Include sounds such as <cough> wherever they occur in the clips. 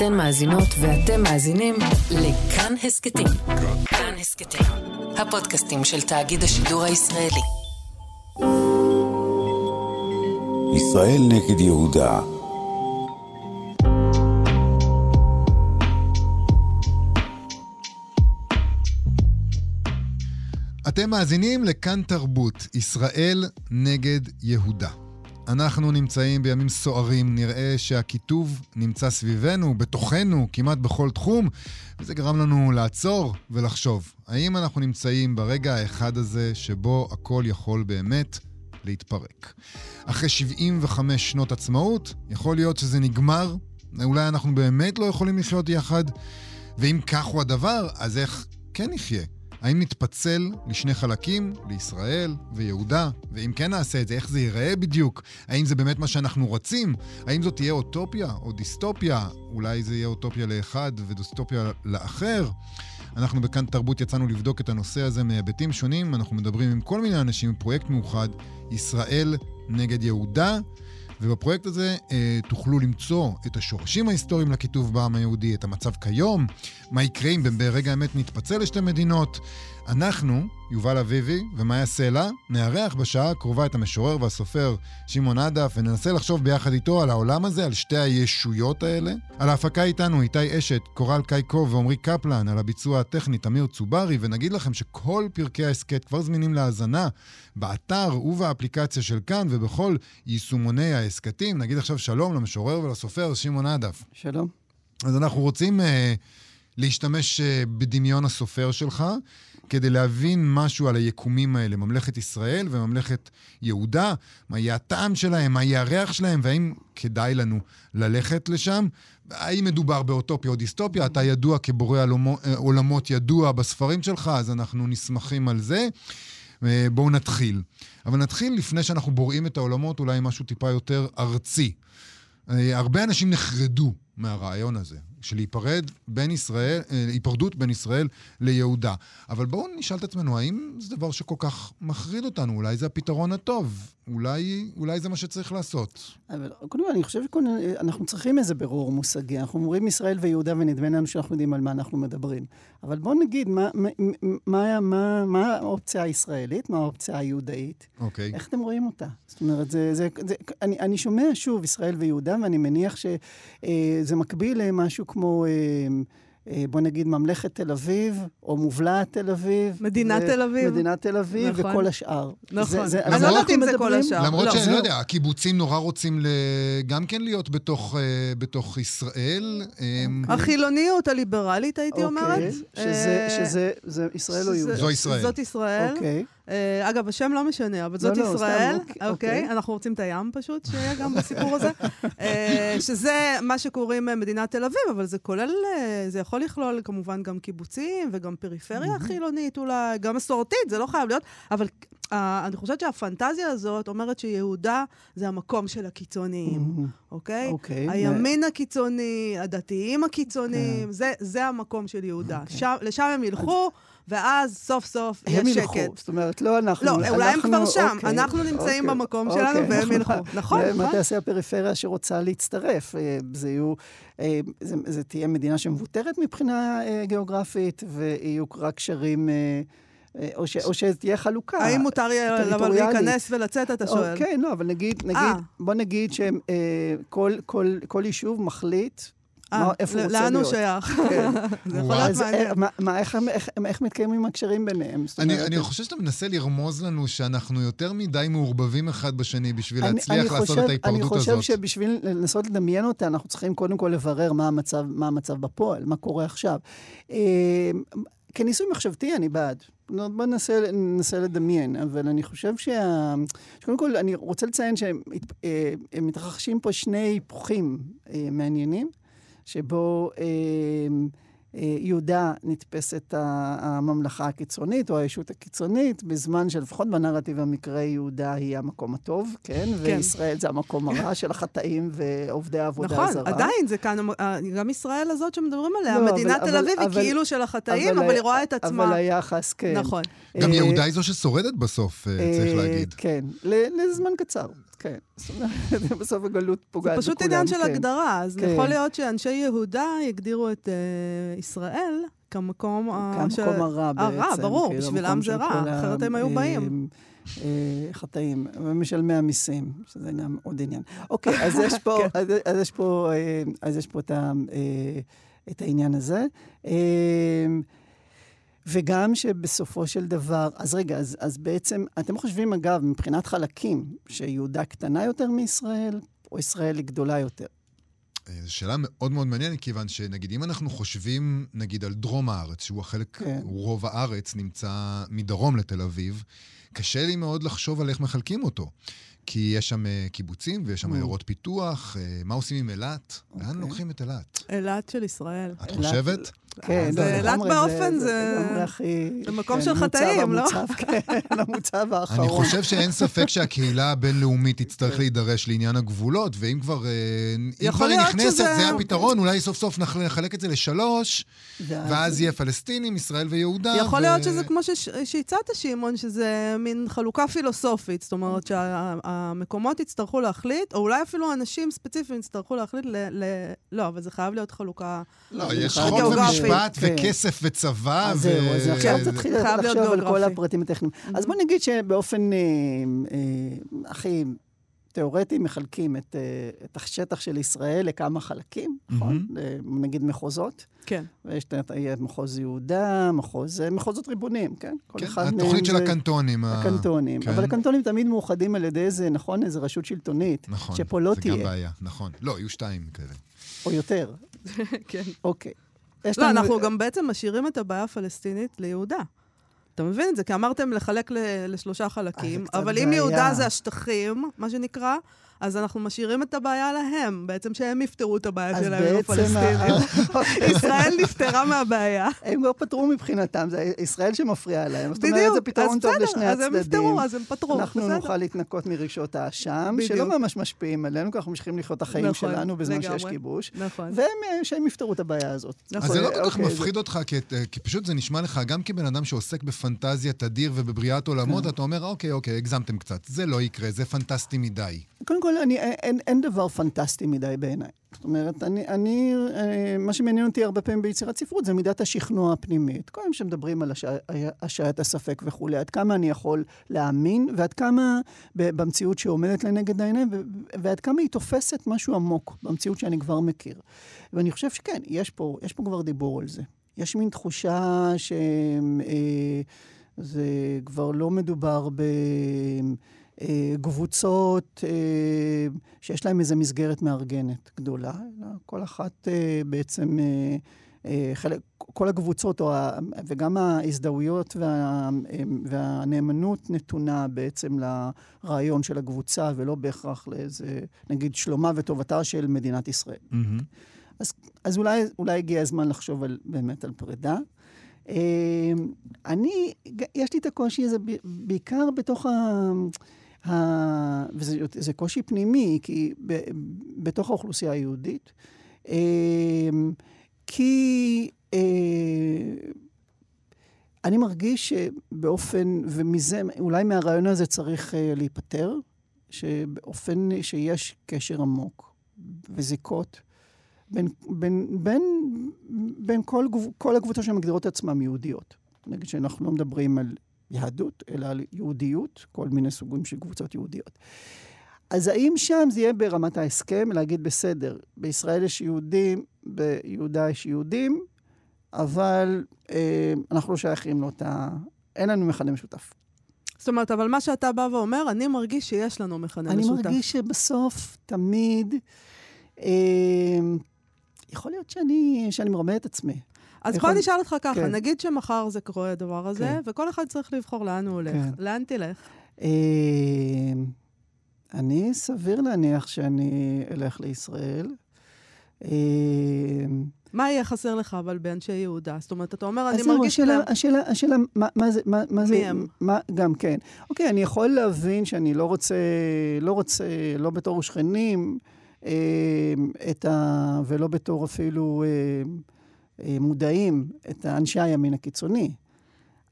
אתן מאזינות ואתם מאזינים לכאן הסכתים. כאן הסכתים, הפודקאסטים של תאגיד השידור הישראלי. ישראל נגד יהודה אתם מאזינים לכאן תרבות, ישראל נגד יהודה. אנחנו נמצאים בימים סוערים, נראה שהקיטוב נמצא סביבנו, בתוכנו, כמעט בכל תחום, וזה גרם לנו לעצור ולחשוב, האם אנחנו נמצאים ברגע האחד הזה שבו הכל יכול באמת להתפרק. אחרי 75 שנות עצמאות, יכול להיות שזה נגמר, אולי אנחנו באמת לא יכולים לחיות יחד, ואם כך הוא הדבר, אז איך כן נחיה? האם נתפצל לשני חלקים, לישראל ויהודה? ואם כן נעשה את זה, איך זה ייראה בדיוק? האם זה באמת מה שאנחנו רוצים? האם זאת תהיה אוטופיה או דיסטופיה? אולי זה יהיה אוטופיה לאחד ודיסטופיה לאחר? אנחנו בכאן תרבות יצאנו לבדוק את הנושא הזה מהיבטים שונים. אנחנו מדברים עם כל מיני אנשים פרויקט מאוחד, ישראל נגד יהודה. ובפרויקט הזה אה, תוכלו למצוא את השורשים ההיסטוריים לכיתוב בעם היהודי, את המצב כיום, מה יקרה אם ברגע האמת נתפצל לשתי מדינות. אנחנו, יובל אביבי ומאיה סלע, נארח בשעה הקרובה את המשורר והסופר שמעון עדף, וננסה לחשוב ביחד איתו על העולם הזה, על שתי הישויות האלה. על ההפקה איתנו איתי אשת, קורל קייקו ועמרי קפלן, על הביצוע הטכני תמיר צוברי, ונגיד לכם שכל פרקי ההסכת כבר זמינים להאזנה באתר ובאפליקציה של כאן ובכל יישומוני ההסכתים. נגיד עכשיו שלום למשורר ולסופר שמעון עדף. שלום. אז אנחנו רוצים... אה, להשתמש אה, בדמיון הסופר שלך, כדי להבין משהו על היקומים האלה, ממלכת ישראל וממלכת יהודה, מה יהיה הטעם שלהם, מה יהיה הריח שלהם, והאם כדאי לנו ללכת לשם. האם מדובר באוטופיה או דיסטופיה? אתה ידוע כבורא אה, עולמות ידוע בספרים שלך, אז אנחנו נסמכים על זה. אה, בואו נתחיל. אבל נתחיל לפני שאנחנו בוראים את העולמות, אולי משהו טיפה יותר ארצי. הרבה אנשים נחרדו מהרעיון הזה. של להיפרד בין ישראל, אה, היפרדות בין ישראל ליהודה. אבל בואו נשאל את עצמנו, האם זה דבר שכל כך מחריד אותנו? אולי זה הפתרון הטוב? אולי, אולי זה מה שצריך לעשות? אבל קודם כל, אני חושב שאנחנו צריכים איזה ברור מושגי. אנחנו אומרים ישראל ויהודה, ונדמה לנו שאנחנו יודעים על מה אנחנו מדברים. אבל בואו נגיד, מה, מה, מה, מה, מה האופציה הישראלית? מה האופציה היהודאית? אוקיי. איך אתם רואים אותה? זאת אומרת, זה, זה, זה, אני, אני שומע שוב ישראל ויהודה, ואני מניח שזה אה, מקביל למשהו כמו... אה, אה, בוא נגיד ממלכת תל אביב, או מובלעת תל אביב. מדינת תל אביב. מדינת תל אביב נכון. וכל השאר. נכון. זה, זה, אני לא יודעת אם זה כל השאר. למרות לא, שאני לא יודע, הקיבוצים נורא רוצים גם כן להיות בתוך, uh, בתוך ישראל. אוקיי. החילוניות הליברלית, הייתי אוקיי. אומרת. שזה, שזה זה ישראל או יהודה? זו ישראל. זאת ישראל. אוקיי. אגב, השם לא משנה, אבל זאת לא, לא ישראל, לא, אוקיי? אנחנו רוצים את הים פשוט, שיהיה גם בסיפור הזה. <laughs> אה, שזה מה שקוראים מדינת תל אביב, אבל זה כולל, אה, זה יכול לכלול כמובן גם קיבוצים וגם פריפריה חילונית אולי, גם מסורתית, זה לא חייב להיות, אבל אני חושבת שהפנטזיה הזאת אומרת שיהודה זה המקום של הקיצוניים, אוקיי? אוקיי. הימין הקיצוני, הדתיים הקיצוניים, כן. זה המקום של יהודה. אוקיי. לשם הם ילכו. ואז סוף סוף יש שקט. הם ילכו, זאת אומרת, לא אנחנו. לא, אולי הם כבר שם. אוקיי, אנחנו נמצאים אוקיי, במקום אוקיי, שלנו והם נכון. ילכו. נכון, נכון. מה תעשה הפריפריה שרוצה להצטרף? אה, זה יהיו... אה, זה, זה תהיה מדינה שמבוטרת מבחינה אה, גיאוגרפית, ויהיו רק קשרים... או, ש, או שתהיה חלוקה. האם מותר להיכנס ולצאת, אתה שואל? אוקיי, לא, אבל נגיד, נגיד, בוא נגיד שכל כל, כל יישוב מחליט אה, איפה הוא רוצה להיות. לאן הוא שייך. כן. <laughs> זה יכול להיות מעניין. איך מתקיימים הקשרים ביניהם? אני חושב שאתה מנסה לרמוז לנו שאנחנו יותר מדי מעורבבים אחד בשני בשביל להצליח לעשות את ההיפרדות הזאת. אני חושב שבשביל לנסות לדמיין אותה, אנחנו צריכים קודם כל לברר מה המצב בפועל, מה קורה עכשיו. אה, כניסוי מחשבתי, אני בעד. בוא ננסה, ננסה לדמיין, אבל אני חושב שה... שקודם כל, אני רוצה לציין שמתרחשים אה, פה שני היפוכים מעניינים. שבו אה, אה, יהודה נתפסת הממלכה הקיצונית או הישות הקיצונית, בזמן שלפחות בנרטיב המקראי יהודה היא המקום הטוב, כן? כן. וישראל זה המקום הרע <laughs> של החטאים ועובדי העבודה נכון, הזרה. נכון, עדיין זה כאן, אה, גם ישראל הזאת שמדברים עליה, לא, מדינת תל אביב היא כאילו של החטאים, אבל, אבל היא רואה את עצמה. אבל היחס, כן. נכון. גם יהודה היא זו ששורדת בסוף, צריך להגיד. כן, לזמן קצר. כן. זאת אומרת, <laughs> בסוף הגלות פוגעת בכולם. זה פשוט עניין של כן. הגדרה, אז כן. יכול להיות שאנשי יהודה יגדירו את uh, ישראל כמקום... הרע בעצם. הרע, ברור, בשבילם זה רע, אחרת הם היו באים. חטאים, ומשלמי המיסים, שזה גם עוד עניין. אוקיי, אז יש <laughs> פה, כן. אז, יש פה, אז יש פה את העניין הזה. וגם שבסופו של דבר, אז רגע, אז, אז בעצם, אתם חושבים, אגב, מבחינת חלקים, שיהודה קטנה יותר מישראל, או ישראל היא גדולה יותר? אה, זו שאלה מאוד מאוד מעניינת, כיוון שנגיד, אם אנחנו חושבים, נגיד, על דרום הארץ, שהוא החלק, כן. רוב הארץ נמצא מדרום לתל אביב, קשה לי מאוד לחשוב על איך מחלקים אותו. כי יש שם אה, קיבוצים ויש שם עיירות פיתוח. אה, מה עושים עם אילת? לאן אוקיי. לוקחים את אילת? אילת של ישראל. את חושבת? כן, לא, אילת באופן זה... זה מקום כן, של חטאים, לא? כן, למוצב האחרון. אני חושב שאין ספק שהקהילה הבינלאומית תצטרך להידרש לעניין הגבולות, ואם כבר היא נכנסת, זה הפתרון, אולי סוף סוף נחלק את זה לשלוש, ואז יהיה פלסטינים, ישראל ויהודה. יכול להיות שזה כמו שהצעת, שמעון, שזה מין חלוקה פילוסופית, זאת אומרת שהמקומות יצטרכו להחליט, או אולי אפילו אנשים ספציפיים יצטרכו להחליט ל... לא, אבל זה חייב להיות חלוקה... לא, יש חוק ומשפט כן. וכסף וצבא. אז זהו, אז עכשיו תתחיל לחשוב על כל הפרטים הטכניים. אז בוא נגיד שבאופן אה, אה, הכי... תיאורטי מחלקים את, uh, את השטח של ישראל לכמה חלקים, נכון? נגיד מחוזות. כן. ויש את מחוז יהודה, מחוז, מחוזות ריבוניים, כן? כן, התוכנית של הקנטונים. הקנטונים. כן. אבל הקנטונים תמיד מאוחדים על ידי איזה, נכון, איזה רשות שלטונית. נכון. שפה לא תהיה. זה גם בעיה, נכון. לא, יהיו שתיים כאלה. או יותר. <laughs> כן. אוקיי. לא, לנו... אנחנו גם בעצם משאירים את הבעיה הפלסטינית ליהודה. אתה מבין את זה? כי אמרתם לחלק לשלושה חלקים, אבל אם יהודה זה השטחים, מה שנקרא, אז אנחנו משאירים את הבעיה להם, בעצם שהם יפתרו את הבעיה שלהם, הפלסטינים. <laughs> ישראל נפטרה מהבעיה. הם כבר פתרו מבחינתם, זה ישראל שמפריעה להם. זאת אומרת, זה פתרון טוב לשני הצדדים. אז הם יפתרו, אז הם פתרו, אנחנו נוכל להתנקות מרישות האשם, שלא ממש משפיעים עלינו, כי אנחנו ממשיכים לחיות את החיים נכון, שלנו בזמן שיש כיבוש. נכון. והם, אה, יפתרו את הבעיה הזאת. אז זה לא כל כך אוקיי, מפחיד אותך, כי פשוט זה נשמע לך, גם כבן אדם שעוסק בפנטזיה תדיר ובבריאת עולמות, כן. אתה אומר, אוקיי, אוקיי, הגזמתם קצת. זה לא יקרה, זה פנטסטי מדי. קודם כל, אני, אין, אין דבר פנטסטי מדי בעיניי. זאת אומרת, אני, אני, אה, מה שמעניין אותי הרבה פעמים ביצירת ספרות זה מידת השכנוע הפנימית. כל יום שמדברים על השעיית הספק וכולי, עד כמה אני יכול להאמין, ועד כמה במציאות שעומדת לנגד העיניים, ועד כמה היא תופסת משהו עמוק במציאות שאני כבר מכיר. ואני חושב שכן, יש פה, יש פה כבר דיבור על זה. יש מין תחושה שזה אה, כבר לא מדובר ב... אה, קבוצות אה, שיש להן איזו מסגרת מארגנת גדולה, אלא כל אחת אה, בעצם, חלק, כל הקבוצות, וגם ההזדהויות וה, והנאמנות נתונה בעצם לרעיון של הקבוצה, ולא בהכרח לאיזה, נגיד, שלומה וטובתה של מדינת ישראל. Mm-hmm. אז, אז אולי, אולי הגיע הזמן לחשוב על, באמת על פרידה. אני, יש לי את הקושי הזה בעיקר בתוך ה... וזה קושי פנימי, כי ב, בתוך האוכלוסייה היהודית, אמ, כי אה, אני מרגיש שבאופן, ומזה, אולי מהרעיון הזה צריך אה, להיפטר, שבאופן שיש קשר עמוק וזיקות בין, בין, בין, בין כל, כל הקבוצות שמגדירות עצמן יהודיות. נגיד שאנחנו לא מדברים על יהדות, אלא על יהודיות, כל מיני סוגים של קבוצות יהודיות. אז האם שם זה יהיה ברמת ההסכם, להגיד, בסדר, בישראל יש יהודים, ביהודה יש יהודים, אבל אה, אנחנו לא שייכים לאותה... אין לנו מכנה משותף. זאת אומרת, אבל מה שאתה בא ואומר, אני מרגיש שיש לנו מכנה אני משותף. אני מרגיש שבסוף, תמיד, אה, יכול להיות שאני, שאני מרמה את עצמי. אז בוא נשאל אותך ככה, כן. נגיד שמחר זה קורה הדבר הזה, כן. וכל אחד צריך לבחור לאן הוא הולך. כן. לאן תלך? אה, אני סביר להניח שאני אלך לישראל. אה, מה יהיה חסר לך אבל באנשי יהודה? זאת אומרת, אתה אומר, אני מרגיש... השאלה, להם... השאלה, השאלה, מה, מה זה, מה, מה זה... מי הם? מה, גם כן. אוקיי, אני יכול להבין שאני לא רוצה, לא רוצה, לא בתור שכנים, אה, את ה... ולא בתור אפילו... אה, מודעים את אנשי הימין הקיצוני.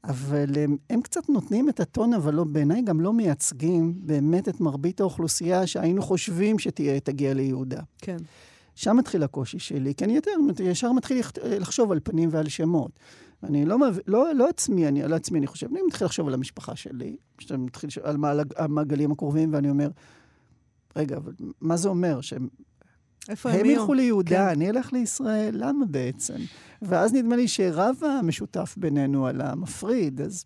אבל הם, הם קצת נותנים את הטון, אבל לא, בעיניי גם לא מייצגים באמת את מרבית האוכלוסייה שהיינו חושבים שתגיע ליהודה. כן. שם מתחיל הקושי שלי, כי אני יותר, ישר מתחיל לחשוב על פנים ועל שמות. אני לא, לא, לא עצמי, אני לא עצמי, אני חושב, אני מתחיל לחשוב על המשפחה שלי, מתחיל על המעגלים הקרובים, ואני אומר, רגע, אבל מה זה אומר? שהם... איפה הם הם ילכו ליהודה, כן. אני אלך לישראל, למה בעצם? ואז נדמה לי שרב המשותף בינינו על המפריד, אז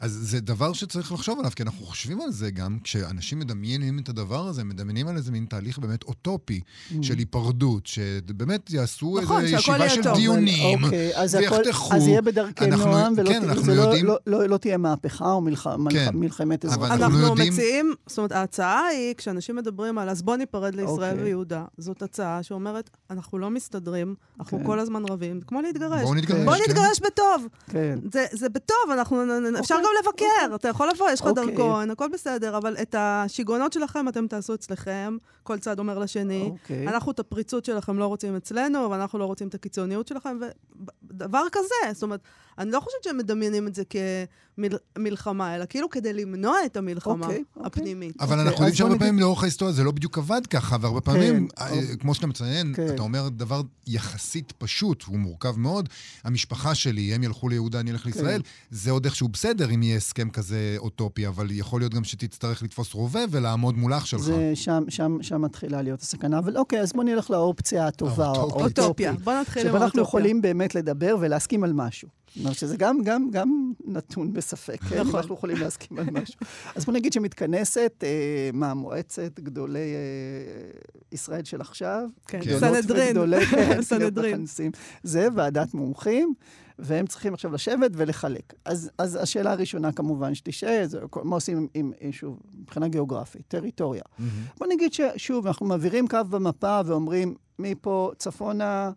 אז זה דבר שצריך לחשוב עליו, כי אנחנו חושבים על זה גם, כשאנשים מדמיינים את הדבר הזה, מדמיינים על איזה מין תהליך באמת אוטופי mm. של היפרדות, שבאמת יעשו נכון, איזו ישיבה של טוב, דיונים, אוקיי, אז ויחתכו. אז יהיה בדרכי אנחנו, נועם, ולא כן, ת, לא, יודעים... לא, לא, לא תהיה מהפכה או מלח, כן, מלחמת אזרחים. אנחנו, אנחנו יודעים... מציעים, זאת אומרת, ההצעה היא, כשאנשים מדברים על אז בוא ניפרד לישראל אוקיי. ויהודה, זאת הצעה שאומרת, אנחנו לא מסתדרים, אנחנו כן. כל הזמן רבים, כמו להתגרש. בואו נתגרש, בואו כן. נתגרש בטוב. כן. זה, זה בטוב, אנחנו, אוקיי. אפשר גם לבקר, אוקיי. אתה יכול לבוא, יש לך אוקיי. דרכון, הכל בסדר, אבל את השיגעונות שלכם אתם תעשו אצלכם, כל צד אומר לשני. אוקיי. אנחנו את הפריצות שלכם לא רוצים אצלנו, ואנחנו לא רוצים את הקיצוניות שלכם, ודבר כזה, זאת אומרת, אני לא חושבת שהם מדמיינים את זה כמלחמה, אלא כאילו כדי למנוע את המלחמה אוקיי, אוקיי. הפנימית. אבל אנחנו יודעים שהרבה פעמים לאורך ההיסטוריה זה לא בדיוק עבד ככה, והרבה כן, פעמים, אה, כמו שאתה מציין, אתה אומר דבר יחסית פשוט, הוא מורכב מאוד. המשפחה שלי, הם ילכו ליהודה, אני אלך לישראל, זה עוד איכשהו בסדר אם יהיה הסכם כזה אוטופי, אבל יכול להיות גם שתצטרך לתפוס רובה ולעמוד מול אח שלך. זה שם, שם, שם מתחילה להיות הסכנה. אבל אוקיי, אז בוא נלך לאופציה הטובה, האוטופיה. בוא נתחיל עם האוטופיה. שבו אנחנו יכולים באמת לדבר ולהסכים על משהו. אומרת שזה גם, גם, גם נתון בספק, כן? אם נכון. אנחנו יכולים להסכים על משהו. אז בוא נגיד שמתכנסת, אה, מה, מועצת גדולי אה, ישראל של עכשיו? כן, סנהדרין. גדולי, כן, <laughs> סנהדרין. זה ועדת מומחים. והם צריכים עכשיו לשבת ולחלק. אז, אז השאלה הראשונה כמובן שתשאל, זה מה עושים עם, עם שוב, מבחינה גיאוגרפית, טריטוריה. Mm-hmm. בוא נגיד ששוב, אנחנו מעבירים קו במפה ואומרים, מפה צפונה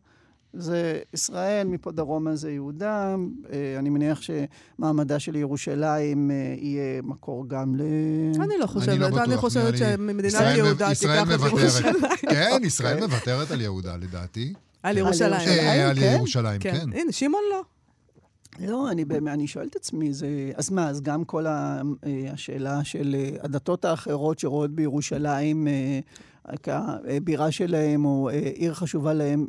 זה ישראל, מפה דרומה זה יהודה. אה, אני מניח שמעמדה של ירושלים אה, יהיה מקור גם ל... אני לא חושבת, אני, לא אני חושבת שממדינת יהודה תיקח את ירושלים. כן, ישראל מוותרת על יהודה, לדעתי. על ירושלים. על כן? ירושלים, כן. כן. הנה, שמעון לא. לא, אני באמת, אני שואל את עצמי, זה... אז מה, אז גם כל ה, אה, השאלה של הדתות האחרות שרואות בירושלים כבירה שלהם, או עיר חשובה להם,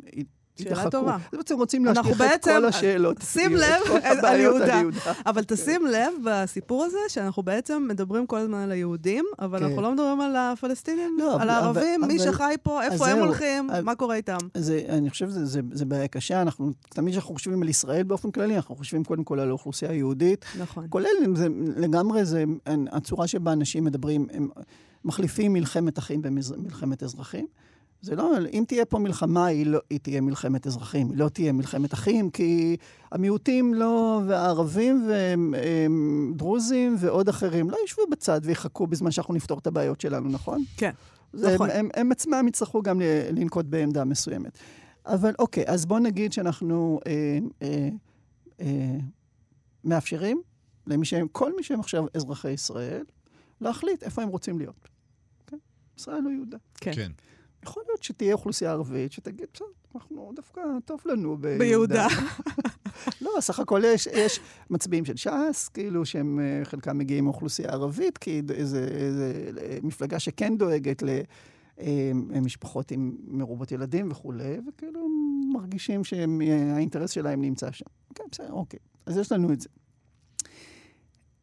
שאלה טובה. בעצם רוצים להשליך את כל השאלות. שים לב על יהודה. אבל תשים לב בסיפור הזה שאנחנו בעצם מדברים כל הזמן על היהודים, אבל אנחנו כן. לא מדברים על הפלסטינים, לא, על הערבים, מי שחי פה, איפה הם הולכים, מה קורה איתם. אני חושב שזה בעיה קשה. אנחנו, תמיד כשאנחנו חושבים על ישראל באופן כללי, אנחנו חושבים קודם כל על האוכלוסייה היהודית. נכון. כולל, לגמרי, זה הצורה שבה אנשים מדברים, הם מחליפים מלחמת אחים במלחמת אזרחים. זה לא, אם תהיה פה מלחמה, היא, לא, היא תהיה מלחמת אזרחים, היא לא תהיה מלחמת אחים, כי המיעוטים לא, והערבים ודרוזים ועוד אחרים לא ישבו בצד ויחכו בזמן שאנחנו נפתור את הבעיות שלנו, נכון? כן, זה, נכון. הם, הם, הם עצמם יצטרכו גם לנקוט בעמדה מסוימת. אבל אוקיי, אז בואו נגיד שאנחנו אה, אה, אה, מאפשרים למי שהם, כל מי שהם עכשיו אזרחי ישראל, להחליט איפה הם רוצים להיות. כן? ישראל או יהודה. כן. כן. יכול להיות שתהיה אוכלוסייה ערבית שתגיד, בסדר, אנחנו דווקא טוב לנו ביהודה. ביהודה. <laughs> לא, סך הכל יש, יש מצביעים של ש"ס, כאילו שהם אה, חלקם מגיעים מאוכלוסייה ערבית, כי איזה, איזה מפלגה שכן דואגת למשפחות אה, עם מרובות ילדים וכולי, וכאילו מרגישים שהאינטרס שלהם נמצא שם. כן, בסדר, אוקיי. אז יש לנו את זה.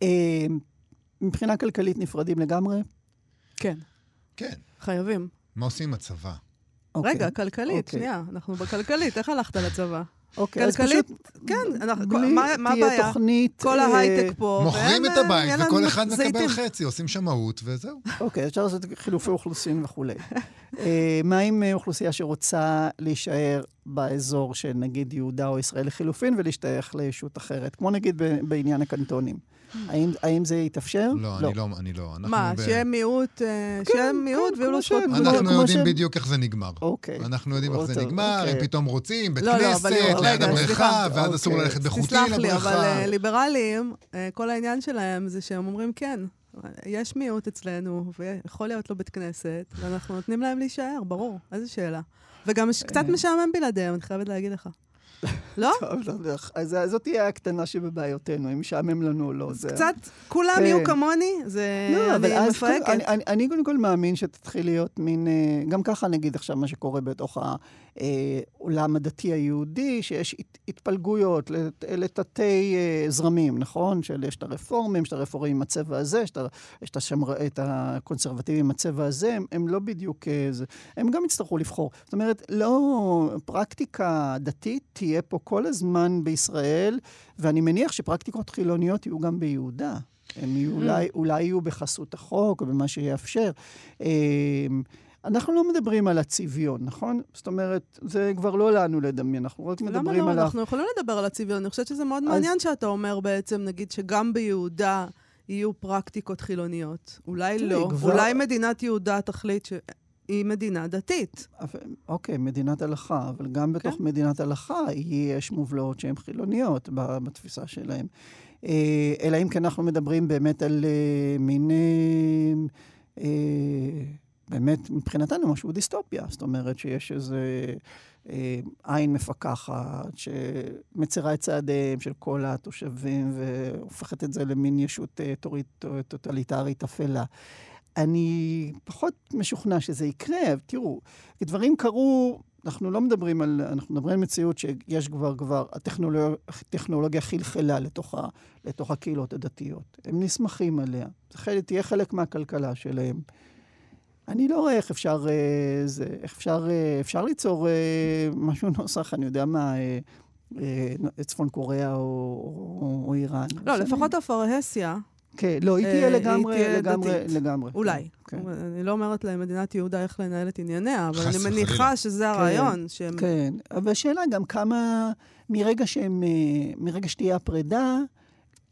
אה, מבחינה כלכלית נפרדים לגמרי? כן. כן. חייבים. מה עושים עם הצבא? אוקיי. רגע, כלכלית, אוקיי. שנייה, אנחנו בכלכלית, איך הלכת לצבא? אוקיי, אז פשוט... כן, אנחנו, מה הבעיה? תוכנית... כל ההייטק פה. מוכרים את הבית, וכל אחד מקבל חצי, עושים שמאות, וזהו. אוקיי, אפשר לעשות חילופי אוכלוסין וכולי. <laughs> אה, מה עם אה, אוכלוסייה שרוצה להישאר באזור של נגיד יהודה או ישראל לחילופין ולהשתייך לישות אחרת, כמו נגיד בעניין הקנטונים? האם, האם זה יתאפשר? לא, לא, אני לא. אני לא. מה, ב... שיהיה מיעוט, אה, כן, שיהיה מיעוט כן, ויהיו לו זכויות גדולות. אנחנו יודעים ש... בדיוק איך זה נגמר. אוקיי. אנחנו יודעים איך זה נגמר, אוקיי. הם פתאום רוצים בית לא, כנסת, לא, ליד הבריכה, ואז אסור אוקיי. ללכת בחוקי לבריכה. תסלח לי, אבל uh, ליברלים, uh, כל העניין שלהם זה שהם אומרים כן. יש מיעוט אצלנו, ויכול להיות לו בית כנסת, ואנחנו נותנים להם להישאר, ברור. איזה שאלה. וגם קצת משעמם בלעדיהם, אני חייבת להגיד לך. לא? <laughs> טוב, לא יודע. אז זאת תהיה הקטנה שבבעיותינו, אם משעמם לנו או לא. זה... קצת, כולם כן. יהיו כמוני, זה... לא, אבל אז... מפרקת. אני, אני, אני קודם כל מאמין שתתחיל להיות מין... אה, גם ככה נגיד עכשיו מה שקורה בתוך העולם אה, הדתי היהודי, שיש התפלגויות לתתי אה, זרמים, נכון? של יש את הרפורמים, יש את הרפורמים עם הצבע הזה, יש את, השמר, את הקונסרבטיבים עם הצבע הזה, הם, הם לא בדיוק... זה, הם גם יצטרכו לבחור. זאת אומרת, לא... פרקטיקה דתית תהיה פה כל הזמן בישראל, ואני מניח שפרקטיקות חילוניות יהיו גם ביהודה. הם יהיו, mm. אולי, אולי יהיו בחסות החוק או במה שיאפשר. אנחנו לא מדברים על הצביון, נכון? זאת אומרת, זה כבר לא לנו לדמיין, אנחנו רק מדברים לא? על... למה לא? אנחנו יכולים לדבר על הצביון. אני חושבת שזה מאוד אז... מעניין שאתה אומר בעצם, נגיד, שגם ביהודה יהיו פרקטיקות חילוניות. אולי לא. כבר... אולי מדינת יהודה תחליט ש... היא מדינה דתית. אוקיי, מדינת הלכה, אבל גם בתוך כן. מדינת הלכה יש מובלעות שהן חילוניות בתפיסה שלהן. אה, אלא אם כן אנחנו מדברים באמת על אה, מין... אה, באמת, מבחינתנו, משהו דיסטופיה. זאת אומרת שיש איזה עין מפקחת שמצרה את צעדיהם של כל התושבים והופכת את זה למין ישות טוטליטרית אפלה. אני פחות משוכנע שזה יקרה. תראו, דברים קרו, אנחנו לא מדברים על, אנחנו מדברים על מציאות שיש כבר, כבר, הטכנולוגיה, הטכנולוגיה חלחלה לתוך, ה, לתוך הקהילות הדתיות. הם נסמכים עליה. זה תהיה חלק מהכלכלה שלהם. אני לא רואה איך אפשר, אה, זה, איך אפשר, אה, אפשר ליצור אה, משהו נוסח, אני יודע מה, צפון קוריאה או, או, או איראן. לא, לפחות הפרהסיה. כן, לא, היא תהיה לגמרי, לגמרי, לגמרי. אולי. כן. אני לא אומרת למדינת יהודה איך לנהל את ענייניה, אבל אני מניחה שזה כן, הרעיון. כן, אבל השאלה גם כמה, מרגע שהם, אה, מרגע שתהיה הפרידה,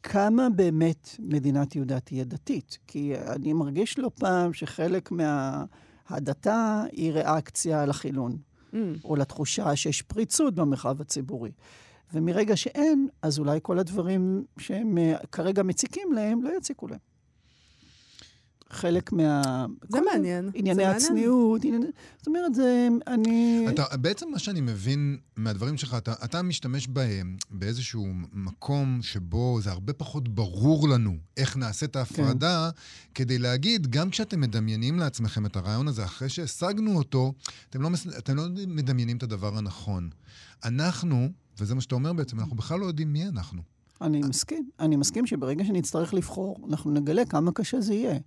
כמה באמת מדינת יהודה תהיה דתית. כי אני מרגיש לא פעם שחלק מההדתה היא ריאקציה לחילון, mm. או לתחושה שיש פריצות במרחב הציבורי. ומרגע שאין, אז אולי כל הדברים שהם אה, כרגע מציקים להם, לא יציקו להם. חלק מה... זה מעניין. ענייני הצניעות, ענייני... זאת אומרת, זה... אני... אתה, בעצם מה שאני מבין מהדברים שלך, אתה, אתה משתמש בהם באיזשהו מקום שבו זה הרבה פחות ברור לנו איך נעשה את ההפרדה, כן. כדי להגיד, גם כשאתם מדמיינים לעצמכם את הרעיון הזה, אחרי שהשגנו אותו, אתם לא, אתם לא מדמיינים את הדבר הנכון. אנחנו, וזה מה שאתה אומר בעצם, אנחנו בכלל לא יודעים מי אנחנו. אני מסכים. אני מסכים שברגע שנצטרך לבחור, אנחנו נגלה כמה קשה זה יהיה.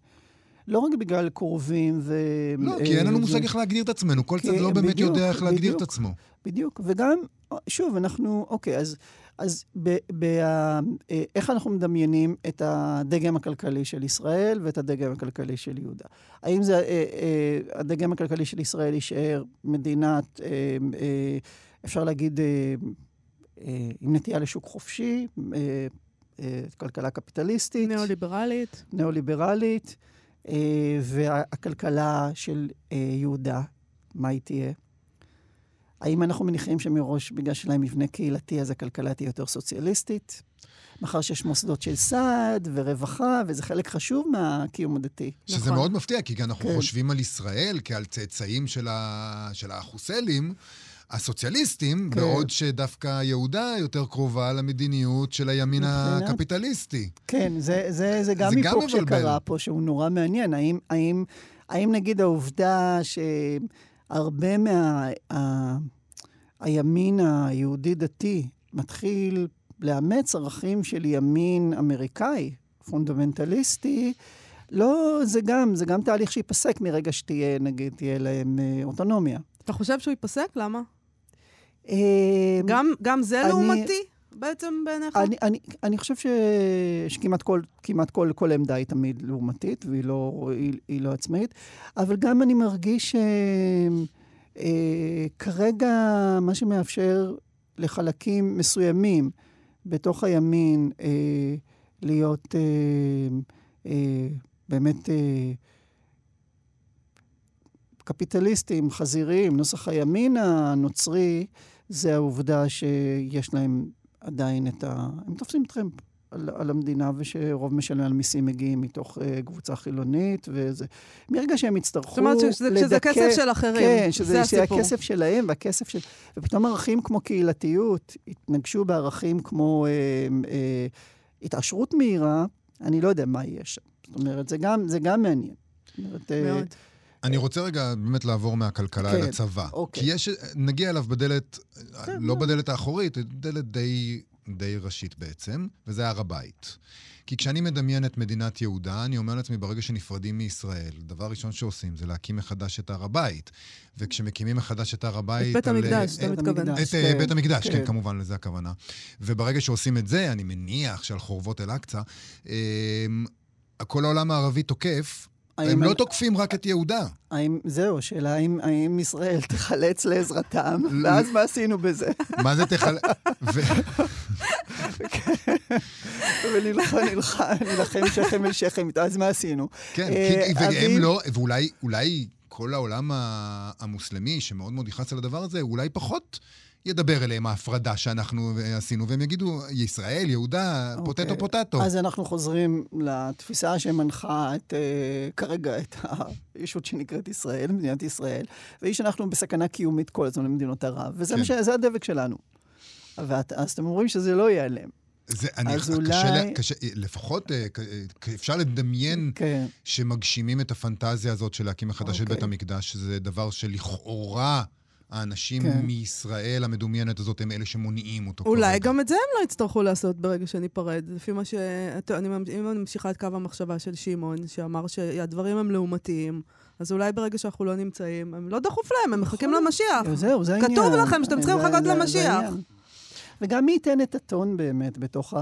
לא רק בגלל קרובים ו... לא, כי אין לנו מושג איך להגדיר את עצמנו. כל צד לא באמת יודע איך להגדיר את עצמו. בדיוק. וגם, שוב, אנחנו, אוקיי, אז, אז ב, ב, אה, איך אנחנו מדמיינים את הדגם הכלכלי של ישראל ואת הדגם הכלכלי של יהודה? האם זה, אה, אה, הדגם הכלכלי של ישראל יישאר מדינת, אפשר להגיד, עם נטייה לשוק חופשי, כלכלה קפיטליסטית. ניאו-ליברלית. ניאו-ליברלית. אה, והכלכלה של אה, יהודה, מה היא תהיה? האם אנחנו מניחים שמראש, בגלל שלהם מבנה קהילתי, אז הכלכלה תהיה יותר סוציאליסטית? מאחר שיש מוסדות של סעד ורווחה, וזה חלק חשוב מהקיום הדתי. שזה נכון. מאוד מפתיע, כי אנחנו כן. חושבים על ישראל כעל צאצאים של, ה... של החוסלים. הסוציאליסטים, כן. בעוד שדווקא יהודה יותר קרובה למדיניות של הימין מבחינת... הקפיטליסטי. כן, זה, זה, זה גם היפוך שקרה פה, שהוא נורא מעניין. האם, האם, האם נגיד העובדה שהרבה מה... ה, הימין היהודי-דתי מתחיל לאמץ ערכים של ימין אמריקאי, פונדמנטליסטי, לא, זה גם, זה גם תהליך שייפסק מרגע שתהיה, נגיד, תהיה להם אה, אוטונומיה. אתה חושב שהוא ייפסק? למה? אה, גם, גם זה אני, לעומתי בעצם בעיניך? אני, אני, אני חושב ש, שכמעט כל, כמעט כל, כל עמדה היא תמיד לעומתית, והיא לא, היא, היא לא עצמאית, אבל גם אני מרגיש שכרגע אה, מה שמאפשר לחלקים מסוימים בתוך הימין אה, להיות אה, אה, באמת... אה, קפיטליסטים, חזיריים, נוסח הימין הנוצרי, זה העובדה שיש להם עדיין את ה... הם תופסים טרמפ. על, על המדינה, ושרוב משלמי המיסים מגיעים מתוך uh, קבוצה חילונית, וזה... מרגע שהם יצטרכו לדכא... זאת אומרת שזה, לדכא... שזה כסף של אחרים, כן, שזה, זה שזה הכסף שלהם והכסף של... ופתאום ערכים כמו קהילתיות התנגשו בערכים כמו uh, uh, התעשרות מהירה, אני לא יודע מה יהיה שם. זאת אומרת, זה גם, זה גם מעניין. אומרת, מאוד. אני רוצה רגע באמת לעבור מהכלכלה כן, אל הצבא. אוקיי. כי יש, נגיע אליו בדלת, כן, לא בדלת האחורית, דלת די די ראשית בעצם, וזה הר הבית. כי כשאני מדמיין את מדינת יהודה, אני אומר לעצמי, ברגע שנפרדים מישראל, דבר ראשון שעושים זה להקים מחדש את הר הבית. וכשמקימים מחדש את הר הבית... את בית המקדש, אתה מתכוון. את אה, כן, בית המקדש, כן, כן, כמובן, לזה הכוונה. וברגע שעושים את זה, אני מניח שעל חורבות אל-אקצא, אמ, כל העולם הערבי תוקף הם לא תוקפים רק את יהודה. האם, זהו, שאלה האם, האם ישראל <laughs> תחלץ לעזרתם, ואז מה עשינו בזה? <laughs> מה זה תחלץ? ונלחם <laughs> שכם אל שכם, אז מה עשינו? כן, אה, והם לא, ואולי כל העולם המוסלמי, שמאוד מאוד יכעס על הדבר הזה, אולי פחות... ידבר אליהם ההפרדה שאנחנו אה, עשינו, והם יגידו, ישראל, יהודה, okay. פוטטו אוקיי. פוטטו. אז אנחנו חוזרים לתפיסה שמנחה את, uh, כרגע את הישות שנקראת ישראל, מדינת ישראל, והיא שאנחנו בסכנה קיומית כל הזמן למדינות ערב, וזה כן. מה הדבק שלנו. ואת, אז אתם אומרים שזה לא ייעלם. זה, אני, אז אולי... קשה, קשה, לפחות אה, אפשר לדמיין כן. שמגשימים את הפנטזיה הזאת של להקים מחדש okay. את בית אוקיי. המקדש, שזה דבר שלכאורה האנשים כן. מישראל המדומיינת הזאת הם אלה שמונעים אותו. אולי כרגע. גם את זה הם לא יצטרכו לעשות ברגע שניפרד. לפי מה ש... אני, אם אני ממשיכה את קו המחשבה של שמעון, שאמר שהדברים הם לעומתיים, אז אולי ברגע שאנחנו לא נמצאים, הם לא דחוף להם, הם מחכים נכון. למשיח. זהו, זה העניין. כתוב לכם שאתם צריכים לחכות למשיח. וגם מי ייתן את הטון באמת בתוך, ה...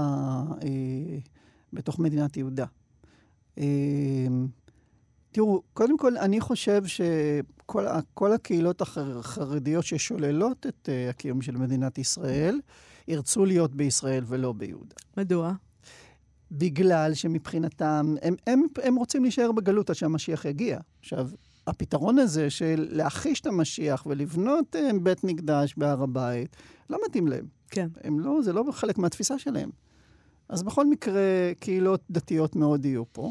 אה, בתוך מדינת יהודה. אה, תראו, קודם כל, אני חושב שכל הקהילות החרדיות ששוללות את uh, הקיום של מדינת ישראל, ירצו להיות בישראל ולא ביהודה. מדוע? בגלל שמבחינתם, הם, הם, הם רוצים להישאר בגלות עד שהמשיח יגיע. עכשיו, הפתרון הזה של להחיש את המשיח ולבנות uh, בית מקדש בהר הבית, לא מתאים להם. כן. הם לא, זה לא חלק מהתפיסה שלהם. אז בכל מקרה, קהילות דתיות מאוד יהיו פה.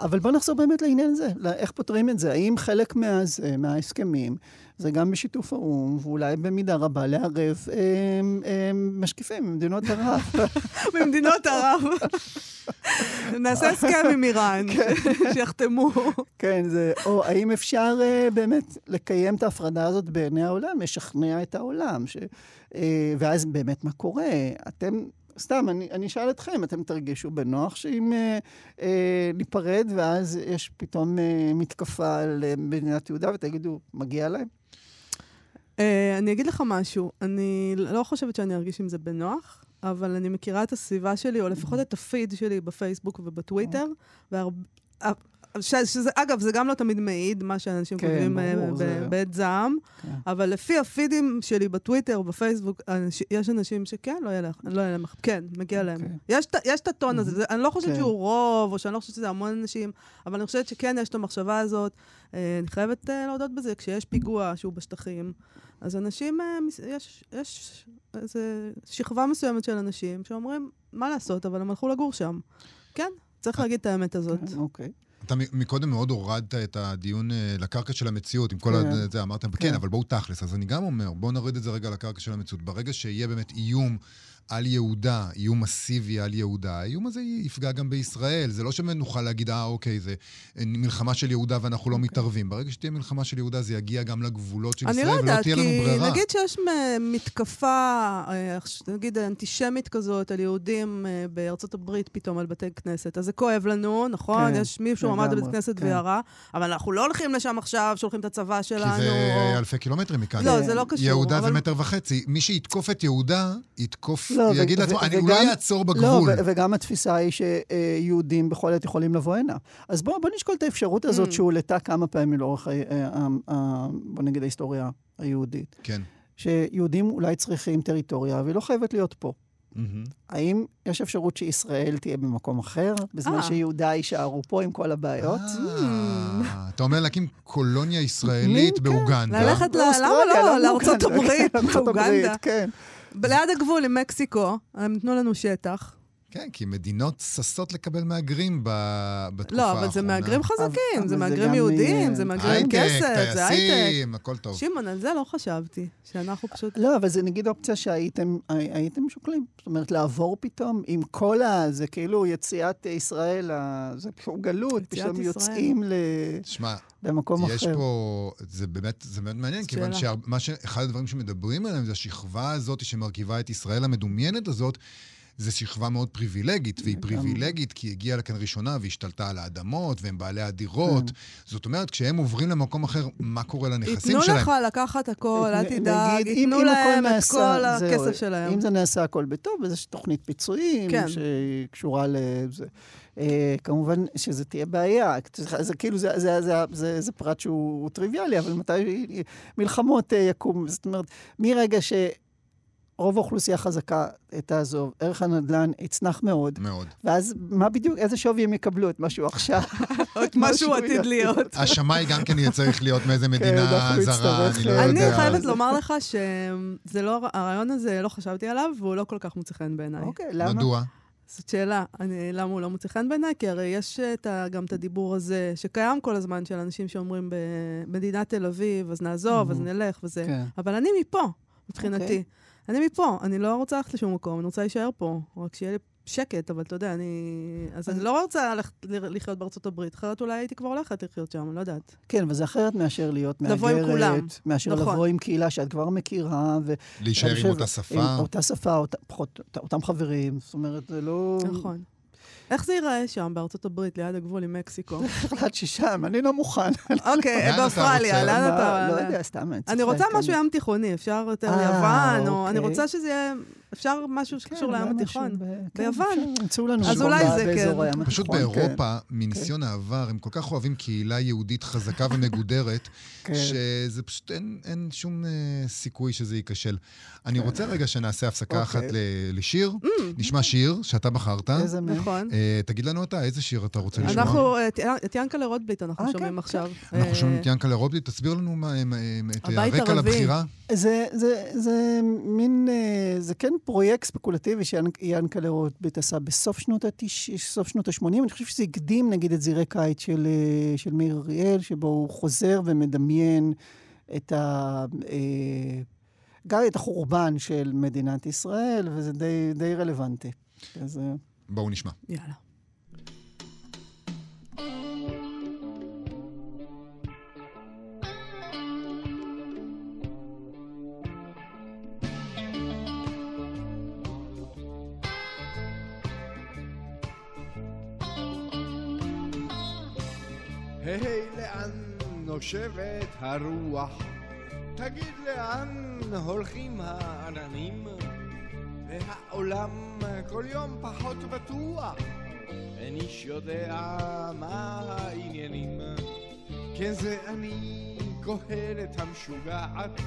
אבל בוא נחזור באמת לעניין הזה, איך פותרים את זה. האם חלק מהזה, מההסכמים זה גם בשיתוף האו"ם, ואולי במידה רבה לערב הם, הם, הם, משקיפים ממדינות ערב. <laughs> ממדינות ערב. <laughs> נעשה הסכם עם איראן, כן. <laughs> שיחתמו. כן, זה, או האם אפשר באמת לקיים את ההפרדה הזאת בעיני העולם, לשכנע את העולם, ש, ואז באמת מה קורה? אתם סתם, אני, אני אשאל אתכם, אתם תרגישו בנוח שאם אה, אה, ניפרד ואז יש פתאום אה, מתקפה על אה, מדינת יהודה ותגידו, מגיע להם? אה, אני אגיד לך משהו, אני לא חושבת שאני ארגיש עם זה בנוח. אבל אני מכירה את הסביבה שלי, או לפחות את הפיד שלי בפייסבוק ובטוויטר, והרבה... ש, שזה, אגב, זה גם לא תמיד מעיד, מה שאנשים כן, כותבים אה, בעת זעם, כן. אבל לפי הפידים שלי בטוויטר, בפייסבוק, אנש, יש אנשים שכן, לא יהיה לא להם, כן, מגיע להם. Okay. אוקיי. יש, יש את הטון הזה, זה, אני לא חושבת כן. שהוא רוב, או שאני לא חושבת שזה המון אנשים, אבל אני חושבת שכן יש את המחשבה הזאת. אה, אני חייבת אה, להודות בזה, כשיש פיגוע שהוא בשטחים, אז אנשים, יש, יש איזו שכבה מסוימת של אנשים שאומרים, מה לעשות, אבל הם הלכו לגור שם. כן, צריך להגיד את האמת הזאת. אוקיי. Okay. אתה מקודם מאוד הורדת את הדיון אה, לקרקע של המציאות, עם כל כן. זה, אמרתם, כן, אבל בואו תכלס. אז אני גם אומר, בואו נוריד את זה רגע לקרקע של המציאות. ברגע שיהיה באמת איום על יהודה, איום מסיבי על יהודה, האיום הזה יפגע גם בישראל. זה לא שנוכל להגיד, אה, אוקיי, זה מלחמה של יהודה ואנחנו לא אוקיי. מתערבים. ברגע שתהיה מלחמה של יהודה, זה יגיע גם לגבולות של ישראל, לא ולא תהיה לנו ברירה. אני לא יודעת, כי נגיד שיש מתקפה, אה, נגיד אנטישמית כזאת, על יהודים אה, בארצות הברית פתאום, על בתי כנסת, אז זה כואב לנו, נכון? כן, יש מישהו עמד בבית כנסת כן. וירה, אבל אנחנו לא הולכים לשם עכשיו, שולחים את הצבא שלנו. כי זה או... אלפי קילומטרים מכאן. לא, זה לא קשור. יהודה אבל... זה מטר וחצי. מי שיתקוף את יהודה, יתקוף לא, יגיד לעצמו, אני לא אעצור בגבול. לא, וגם התפיסה היא שיהודים בכל עת יכולים לבוא הנה. אז בואו נשקול את האפשרות הזאת mm. שהועלתה כמה פעמים לאורך, בוא נגיד, ההיסטוריה היהודית. כן. שיהודים אולי צריכים טריטוריה, והיא לא חייבת להיות פה. Mm-hmm. האם יש אפשרות שישראל תהיה במקום אחר, בזמן אה. שיהודה יישארו פה עם כל הבעיות? אה, אתה אומר להקים קולוניה ישראלית כן. באוגנדה. ללכת, למה לא? לארצות הברית, באוגנדה. ליד הגבול עם מקסיקו, הם נתנו לנו שטח. כן, כי מדינות ששות לקבל מהגרים בתקופה האחרונה. לא, אבל זה מהגרים חזקים, זה מהגרים יהודים, זה מהגרים כסף, זה הייטק. טייסים, הכל טוב. שמעון, על זה לא חשבתי, שאנחנו פשוט... לא, אבל זה נגיד אופציה שהייתם שוקלים. זאת אומרת, לעבור פתאום עם כל ה... זה כאילו יציאת ישראל, זה גלות, פתאום יוצאים ל... שמע, במקום אחר. יש פה, זה באמת, זה באמת מעניין, כיוון שאחד הדברים שמדברים עליהם זה השכבה הזאת שמרכיבה את ישראל המדומיינת הזאת. זו שכבה מאוד פריבילגית, והיא פריבילגית כי היא הגיעה לכאן ראשונה והשתלטה על האדמות, והם בעלי הדירות. כן. זאת אומרת, כשהם עוברים למקום אחר, מה קורה לנכסים שלהם? ייתנו לך לקחת הכל, אל תדאג, ייתנו להם את כל הכסף שלהם. אם זה נעשה הכל בטוב, אז יש תוכנית פיצויים כן. שקשורה לזה. Uh, כמובן שזה תהיה בעיה. זה כאילו, זה, זה, זה, זה, זה פרט שהוא טריוויאלי, אבל מתי מלחמות uh, יקום? זאת אומרת, מרגע ש... רוב האוכלוסייה חזקה תעזוב, ערך הנדל"ן יצנח מאוד. מאוד. ואז מה בדיוק, איזה שווי הם יקבלו? את משהו עכשיו? <laughs> את משהו עתיד להיות. <laughs> השמאי גם כן יהיה צריך להיות מאיזה כן, מדינה זרה, אני לא יודע. אני חייבת לומר לך שזה לא, הרעיון הזה, לא חשבתי עליו, והוא לא כל כך מוצא חן בעיניי. אוקיי, למה? מדוע? זאת שאלה, אני, למה הוא לא מוצא חן בעיניי? כי הרי יש את ה, גם את הדיבור הזה, שקיים כל הזמן, של אנשים שאומרים במדינת תל אביב, אז נעזוב, אז נלך וזה. כן. אבל אני מפה, מבחינתי. Okay. אני מפה, אני לא רוצה ללכת לשום מקום, אני רוצה להישאר פה. רק שיהיה לי שקט, אבל אתה יודע, אני... אז אני לא רוצה ללכת לחיות בארצות הברית, אחרת אולי הייתי כבר הולכת לחיות שם, אני לא יודעת. כן, אבל זה אחרת מאשר להיות מהגרת. לבוא עם כולם. מאשר נכון. לבוא עם קהילה שאת כבר מכירה. ו... להישאר עם אותה שפה. עם אותה שפה, אות... פחות, אותם חברים, זאת אומרת, זה לא... נכון. איך זה ייראה שם, בארצות הברית, ליד הגבול עם מקסיקו? <laughs> החלטתי ששם, אני לא מוכן. אוקיי, באוסטרליה, לאן אתה... לא יודע, סתם. אני רוצה משהו ים תיכוני, אפשר יותר אה, יוון, או אני אוקיי. רוצה שזה יהיה... אפשר משהו שקשור כן, לים התיכון. כן, ביוון. ימצאו לנו אז אולי זה כן. פשוט באירופה, מניסיון העבר, הם כל כך אוהבים קהילה יהודית חזקה ומגודרת, <laughs> שזה פשוט אין שום אה, סיכוי שזה ייכשל. אני רוצה רגע שנעשה הפסקה אחת אוקיי. לשיר. Mm. נשמע שיר שאתה בחרת. איזה נכון. אה, תגיד לנו אתה, איזה שיר אתה רוצה לשמוע? אנחנו, את ינקלה רוטבליט אנחנו שומעים עכשיו. אנחנו שומעים את ינקלה רוטבליט, תסביר לנו את הרקע לבחירה. זה מין, זה כן פרויקט ספקולטיבי שיענקלה רוטבליט עשה בסוף שנות ה-80. אני חושב שזה הקדים, נגיד, את זירי קיץ של, אה, של מאיר אריאל, שבו הוא חוזר ומדמיין את ה... אה, גם את החורבן של מדינת ישראל, וזה די, די רלוונטי. אז... אה, בואו נשמע. יאללה. היי, לאן נושבת הרוח? תגיד לאן הולכים העננים? והעולם כל יום פחות בטוח, אין איש יודע מה העניינים. כן זה אני, קהלת המשוגעת,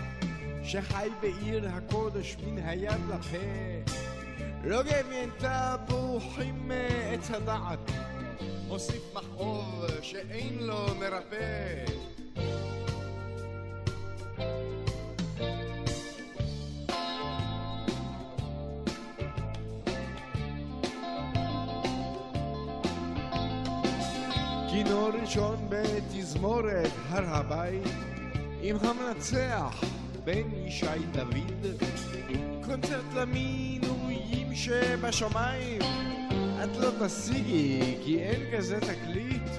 שחי בעיר הקודש מן היד לפה. לא גבין תפוחים מעץ הדעת. מוסיף מכאוב שאין לו מרפא. כינור ראשון בתזמורת הר הבית עם המנצח בן ישי דוד קונצרט למינויים שבשמיים את לא תשיגי, כי אין כזה תקליט.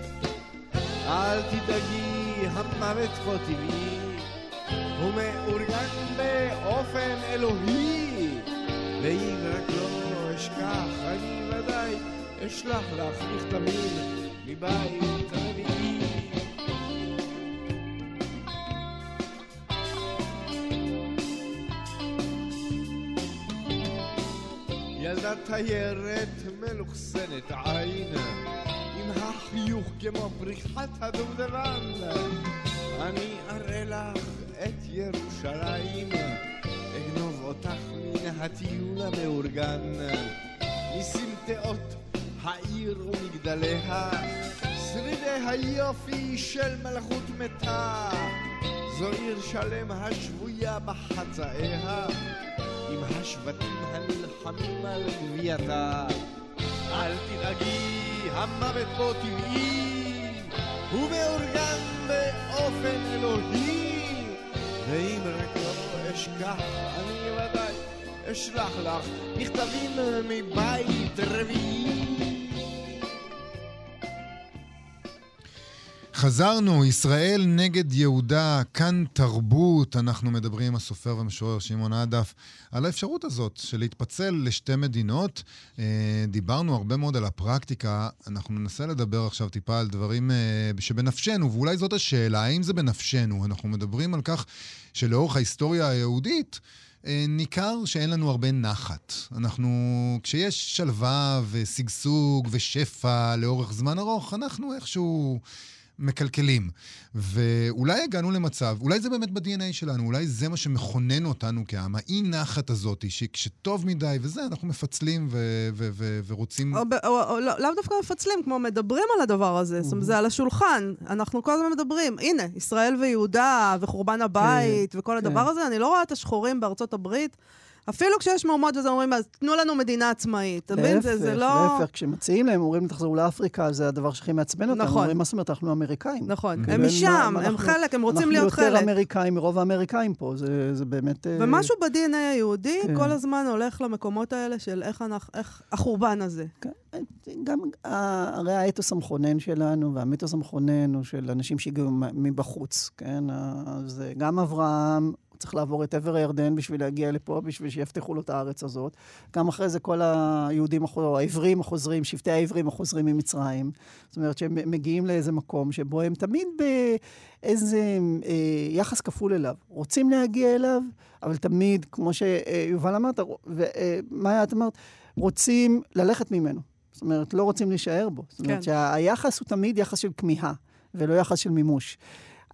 אל תדאגי, המוות פה טבעי, הוא מאורגן באופן אלוהי. ואם רק לא אשכח, אני ודאי אשלח לך מכתבים מבית רביעי. תיירת מלוכסנת עין, עם החיוך כמו פריחת הדובדבן. אני אראה לך את ירושלים, אגנוב אותך מן הטיול המאורגן, מסמטאות העיר ומגדליה, שרידי היופי של מלכות מתה. זו עיר שלם השבויה בחצאיה, עם השבטים הנלחמים על גבייתה. אל תדאגי, המוות פה טבעי, הוא מאורגן באופן אלוהי, ואם רק לא אשכח, אני ודאי אשלח לך מכתבים מבית רביעי. חזרנו, ישראל נגד יהודה, כאן תרבות. אנחנו מדברים עם הסופר והמשורר שמעון עדף על האפשרות הזאת של להתפצל לשתי מדינות. אה, דיברנו הרבה מאוד על הפרקטיקה, אנחנו ננסה לדבר עכשיו טיפה על דברים אה, שבנפשנו, ואולי זאת השאלה, האם זה בנפשנו? אנחנו מדברים על כך שלאורך ההיסטוריה היהודית, אה, ניכר שאין לנו הרבה נחת. אנחנו, כשיש שלווה ושגשוג ושפע לאורך זמן ארוך, אנחנו איכשהו מקלקלים. ואולי הגענו למצב, אולי זה באמת ב-DNA שלנו, אולי זה מה שמכונן אותנו כעם, האי נחת הזאת, שכשטוב מדי וזה, אנחנו מפצלים ו- ו- ו- ורוצים... או, או, או, או לא, לאו דווקא מפצלים, כמו מדברים על הדבר הזה, זאת אומרת, זה על השולחן. אנחנו כל הזמן מדברים, הנה, ישראל ויהודה וחורבן הבית כן, וכל כן. הדבר הזה, אני לא רואה את השחורים בארצות הברית. אפילו כשיש מהומות וזה אומרים, אז תנו לנו מדינה עצמאית. אתה מבין? זה, זה לא... להפך, כשמציעים להם, אומרים, תחזרו לאפריקה, זה הדבר שהכי מעצבן אותם. נכון. אומרים, מה זאת אומרת, אנחנו אמריקאים. נכון, הם משם, הם חלק, הם רוצים להיות חלק. אנחנו יותר אמריקאים מרוב האמריקאים פה, זה, זה באמת... אה, ומשהו ב-DNA היהודי כן. כל הזמן הולך למקומות האלה של איך, אנחנו, איך החורבן הזה. כן. גם הרי האתוס המכונן שלנו, והמיתוס המכונן הוא של אנשים שהגיעו מבחוץ, כן? אז גם אברהם, הוא צריך לעבור את עבר הירדן בשביל להגיע לפה, בשביל שיפתחו לו את הארץ הזאת. גם אחרי זה כל היהודים, העברים החוזרים, שבטי העברים החוזרים ממצרים. זאת אומרת שהם מגיעים לאיזה מקום שבו הם תמיד באיזה אה, יחס כפול אליו. רוצים להגיע אליו, אבל תמיד, כמו שיובל אמרת, ומה את אמרת? רוצים ללכת ממנו. זאת אומרת, לא רוצים להישאר בו. זאת אומרת כן. שהיחס הוא תמיד יחס של כמיהה, ולא יחס של מימוש.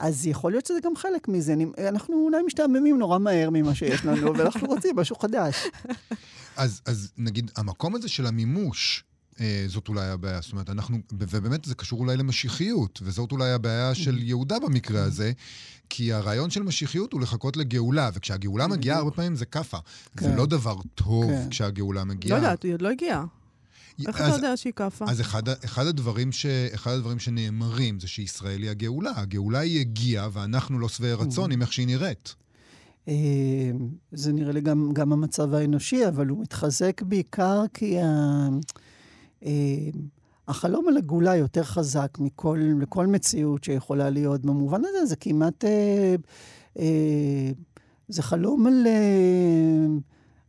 אז יכול להיות שזה גם חלק מזה. אנחנו אולי משתעממים נורא מהר ממה שיש לנו, <laughs> ואנחנו רוצים משהו חדש. אז, אז נגיד, המקום הזה של המימוש, אה, זאת אולי הבעיה. זאת אומרת, אנחנו, ובאמת זה קשור אולי למשיחיות, וזאת אולי הבעיה של יהודה במקרה הזה, כי הרעיון של משיחיות הוא לחכות לגאולה, וכשהגאולה מגיעה, הרבה פעמים זה כאפה. זה כן. לא דבר טוב כן. כשהגאולה מגיעה. לא יודעת, היא עוד לא הגיעה. איך אתה יודע שהיא כאפה? אז אחד, אחד, הדברים ש, אחד הדברים שנאמרים זה שישראל היא הגאולה. הגאולה היא הגיעה, ואנחנו לא שבעי רצון עם איך שהיא נראית. אה, זה נראה לי גם, גם המצב האנושי, אבל הוא מתחזק בעיקר כי ה... אה, החלום על הגאולה יותר חזק מכל מכל מציאות שיכולה להיות. במובן הזה זה כמעט... אה, אה, זה חלום על... אה,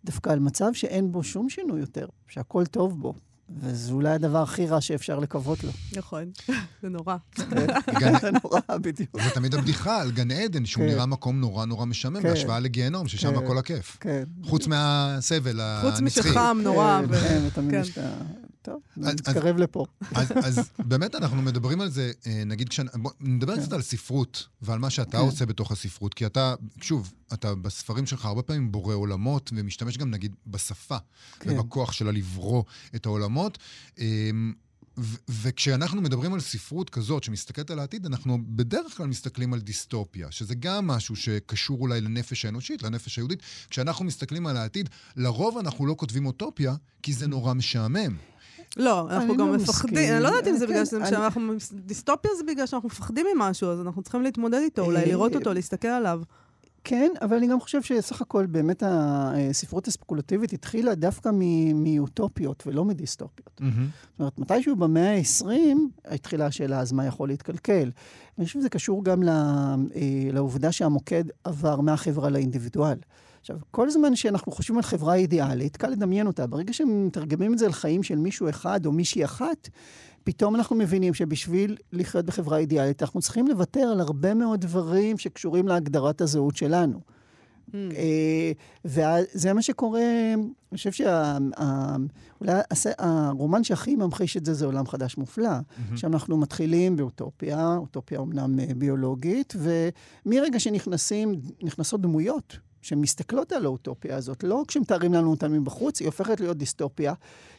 דווקא על מצב שאין בו שום שינוי יותר, שהכל טוב בו. וזה אולי הדבר הכי רע שאפשר לקוות לו. נכון, זה נורא. זה נורא, בדיוק. זה תמיד הבדיחה על גן עדן, שהוא כן. נראה מקום נורא נורא משעמם, כן. בהשוואה לגיהנום, ששם כן. הכל הכיף. כן. חוץ מהסבל הנצחי. חוץ משחם נורא. כן, ותמיד יש את ה... טוב, נתקרב לפה. אז, אז באמת אנחנו מדברים על זה, אה, נגיד, כשאני, בוא, נדבר קצת על ספרות ועל מה שאתה כן. עושה בתוך הספרות, כי אתה, שוב, אתה בספרים שלך הרבה פעמים בורא עולמות ומשתמש גם נגיד בשפה כן. ובכוח שלה לברוא את העולמות. אמ, ו- וכשאנחנו מדברים על ספרות כזאת שמסתכלת על העתיד, אנחנו בדרך כלל מסתכלים על דיסטופיה, שזה גם משהו שקשור אולי לנפש האנושית, לנפש היהודית. כשאנחנו מסתכלים על העתיד, לרוב אנחנו לא כותבים אוטופיה, כי זה נורא משעמם. לא, אנחנו גם לא מפחדים, אני לא יודעת אם זה בגלל שאנחנו... דיסטופיה זה בגלל שאנחנו מפחדים ממשהו, אז אנחנו צריכים להתמודד איתו, אולי לראות אותו, להסתכל עליו. כן, אבל אני גם חושב שסך הכל באמת הספרות הספקולטיבית התחילה דווקא מאוטופיות ולא מדיסטופיות. זאת אומרת, מתישהו במאה ה-20 התחילה השאלה, אז מה יכול להתקלקל? אני חושב שזה קשור גם אה, לעובדה שהמוקד עבר מהחברה לאינדיבידואל. עכשיו, כל זמן שאנחנו חושבים על חברה אידיאלית, קל לדמיין אותה. ברגע שמתרגמים את זה לחיים של מישהו אחד או מישהי אחת, פתאום אנחנו מבינים שבשביל לחיות בחברה אידיאלית, אנחנו צריכים לוותר על הרבה מאוד דברים שקשורים להגדרת הזהות שלנו. Mm. וזה מה שקורה, אני חושב שאולי הרומן שהכי ממחיש את זה זה עולם חדש מופלא. Mm-hmm. שאנחנו מתחילים באוטופיה, אוטופיה אומנם אה, ביולוגית, ומרגע שנכנסות דמויות שמסתכלות על האוטופיה הזאת, לא כשמתארים לנו אותה מבחוץ, היא הופכת להיות דיסטופיה.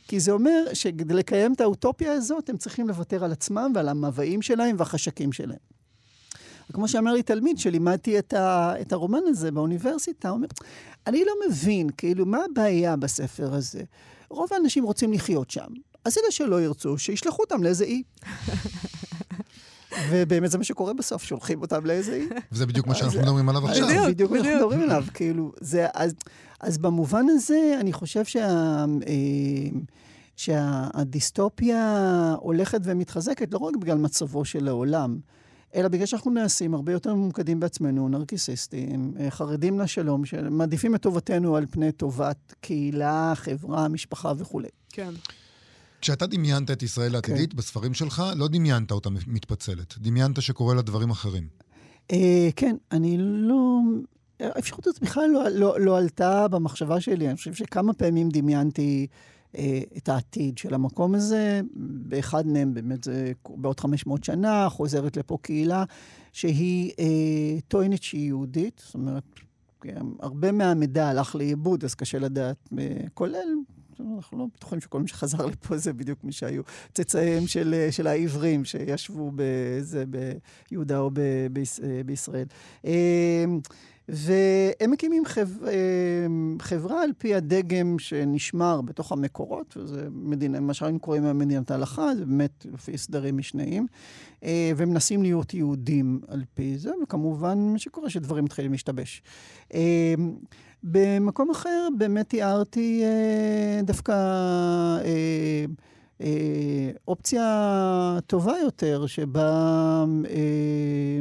כי זה אומר שכדי לקיים את האוטופיה הזאת, הם צריכים לוותר על עצמם ועל המבעים שלהם והחשקים שלהם. כמו שאמר לי תלמיד שלימדתי את, ה, את הרומן הזה באוניברסיטה, הוא אומר, אני לא מבין, כאילו, מה הבעיה בספר הזה? רוב האנשים רוצים לחיות שם. אז אלה שלא ירצו, שישלחו אותם לאיזה אי. <laughs> ובאמת זה מה שקורה בסוף, שולחים אותם לאיזה אי. וזה בדיוק מה שאנחנו מדברים עליו עכשיו. בדיוק, בדיוק מה שאנחנו מדברים עליו, כאילו, זה, אז, אז במובן הזה, אני חושב שה... אה, שהדיסטופיה הולכת ומתחזקת לא רק בגלל מצבו של העולם, אלא בגלל שאנחנו נעשים הרבה יותר ממוקדים בעצמנו, נרקיסיסטים, אה, חרדים לשלום, שמעדיפים את טובתנו על פני טובת קהילה, חברה, משפחה וכולי. כן. כשאתה דמיינת את ישראל העתידית כן. בספרים שלך, לא דמיינת אותה מתפצלת. דמיינת שקורה לה דברים אחרים. אה, כן, אני לא... האפשרות הזאת בכלל לא, לא, לא עלתה במחשבה שלי. אני חושב שכמה פעמים דמיינתי אה, את העתיד של המקום הזה. באחד מהם באמת זה בעוד 500 שנה, חוזרת לפה קהילה שהיא אה, טוענת שהיא יהודית. זאת אומרת, כן, הרבה מהמידע הלך לאיבוד, אז קשה לדעת, אה, כולל אנחנו לא בטוחים שכל מי שחזר לפה זה בדיוק מי שהיו צאצאיהם של, של העברים שישבו בזה, ביהודה או ב, ביש, בישראל. והם מקימים חב... חברה על פי הדגם שנשמר בתוך המקורות, וזה מדינה, מה שהיינו קוראים מדינת ההלכה, זה באמת לפי סדרים משניים, ומנסים להיות יהודים על פי זה, וכמובן מה שקורה שדברים מתחילים להשתבש. במקום אחר באמת תיארתי אה, דווקא אה, אה, אופציה טובה יותר, שבה, אה,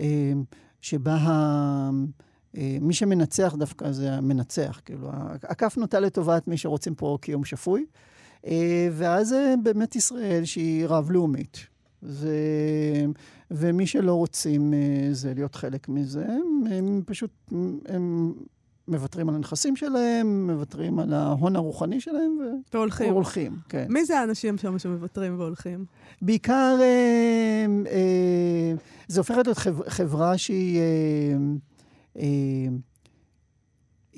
אה, שבה ה... אה, מי שמנצח דווקא זה המנצח, כאילו, הכף נוטה לטובת מי שרוצים פה קיום שפוי, אה, ואז זה באמת ישראל שהיא רב-לאומית. ו... ומי שלא רוצים אה, זה להיות חלק מזה, הם פשוט, הם מוותרים על הנכסים שלהם, מוותרים על ההון הרוחני שלהם, ו... והולכים. והולכים, כן. מי זה האנשים שם שמוותרים והולכים? בעיקר, אה, אה, זה הופך להיות חב, חברה שהיא... אה, אה,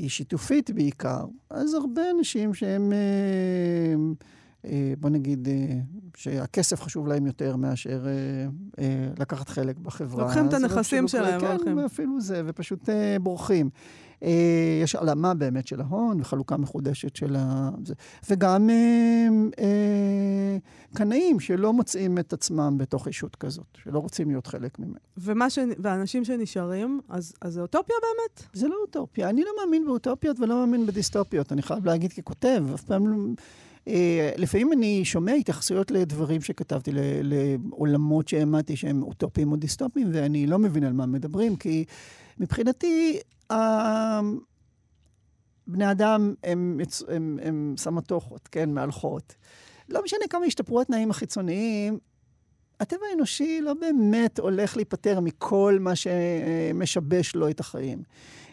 היא שיתופית בעיקר, אז הרבה אנשים שהם, אה, אה, בוא נגיד, אה, שהכסף חשוב להם יותר מאשר לקחת חלק בחברה. לוקחים את הנכסים שלהם והולכים. כן, ואפילו זה, ופשוט בורחים. אה, יש העלמה באמת של ההון וחלוקה מחודשת של ה... וגם אה, אה, קנאים שלא מוצאים את עצמם בתוך אישות כזאת, שלא רוצים להיות חלק ממנו. ומה ש... והאנשים שנשארים, אז, אז זה אוטופיה באמת? זה לא אוטופיה. אני לא מאמין באוטופיות ולא מאמין בדיסטופיות. אני חייב להגיד ככותב, אף פעם לא... לפעמים אני שומע התייחסויות לדברים שכתבתי, לעולמות שהאמנתי שהם אוטופיים או דיסטופיים, ואני לא מבין על מה מדברים, כי מבחינתי בני אדם הם, הם, הם, סמטוחות, כן, מהלכות. לא משנה כמה ישתפרו התנאים החיצוניים, הטבע האנושי לא באמת הולך להיפטר מכל מה שמשבש לו את החיים.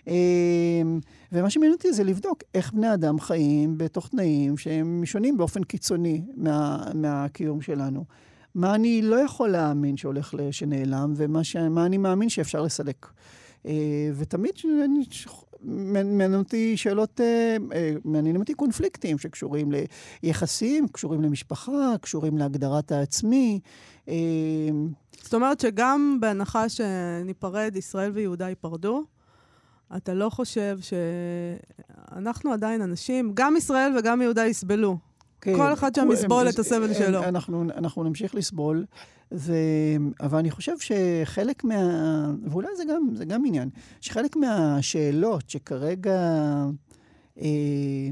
אמ, ומה שמעניין אותי זה לבדוק איך בני אדם חיים בתוך תנאים שהם שונים באופן קיצוני מה, מהקיום שלנו. מה אני לא יכול להאמין שהולך, שנעלם, ומה ש, אני מאמין שאפשר לסלק. אה, ותמיד מעניינים אותי שאלות, אה, אה, מעניינים אותי קונפליקטים שקשורים ליחסים, קשורים למשפחה, קשורים להגדרת העצמי. זאת אומרת שגם בהנחה שניפרד, ישראל ויהודה ייפרדו, אתה לא חושב שאנחנו עדיין אנשים, גם ישראל וגם יהודה יסבלו. כן, כל אחד שם יסבול את הסבל שלו. אנחנו, אנחנו נמשיך לסבול. ו... אבל אני חושב שחלק מה... ואולי זה גם, זה גם עניין, שחלק מהשאלות שכרגע אה,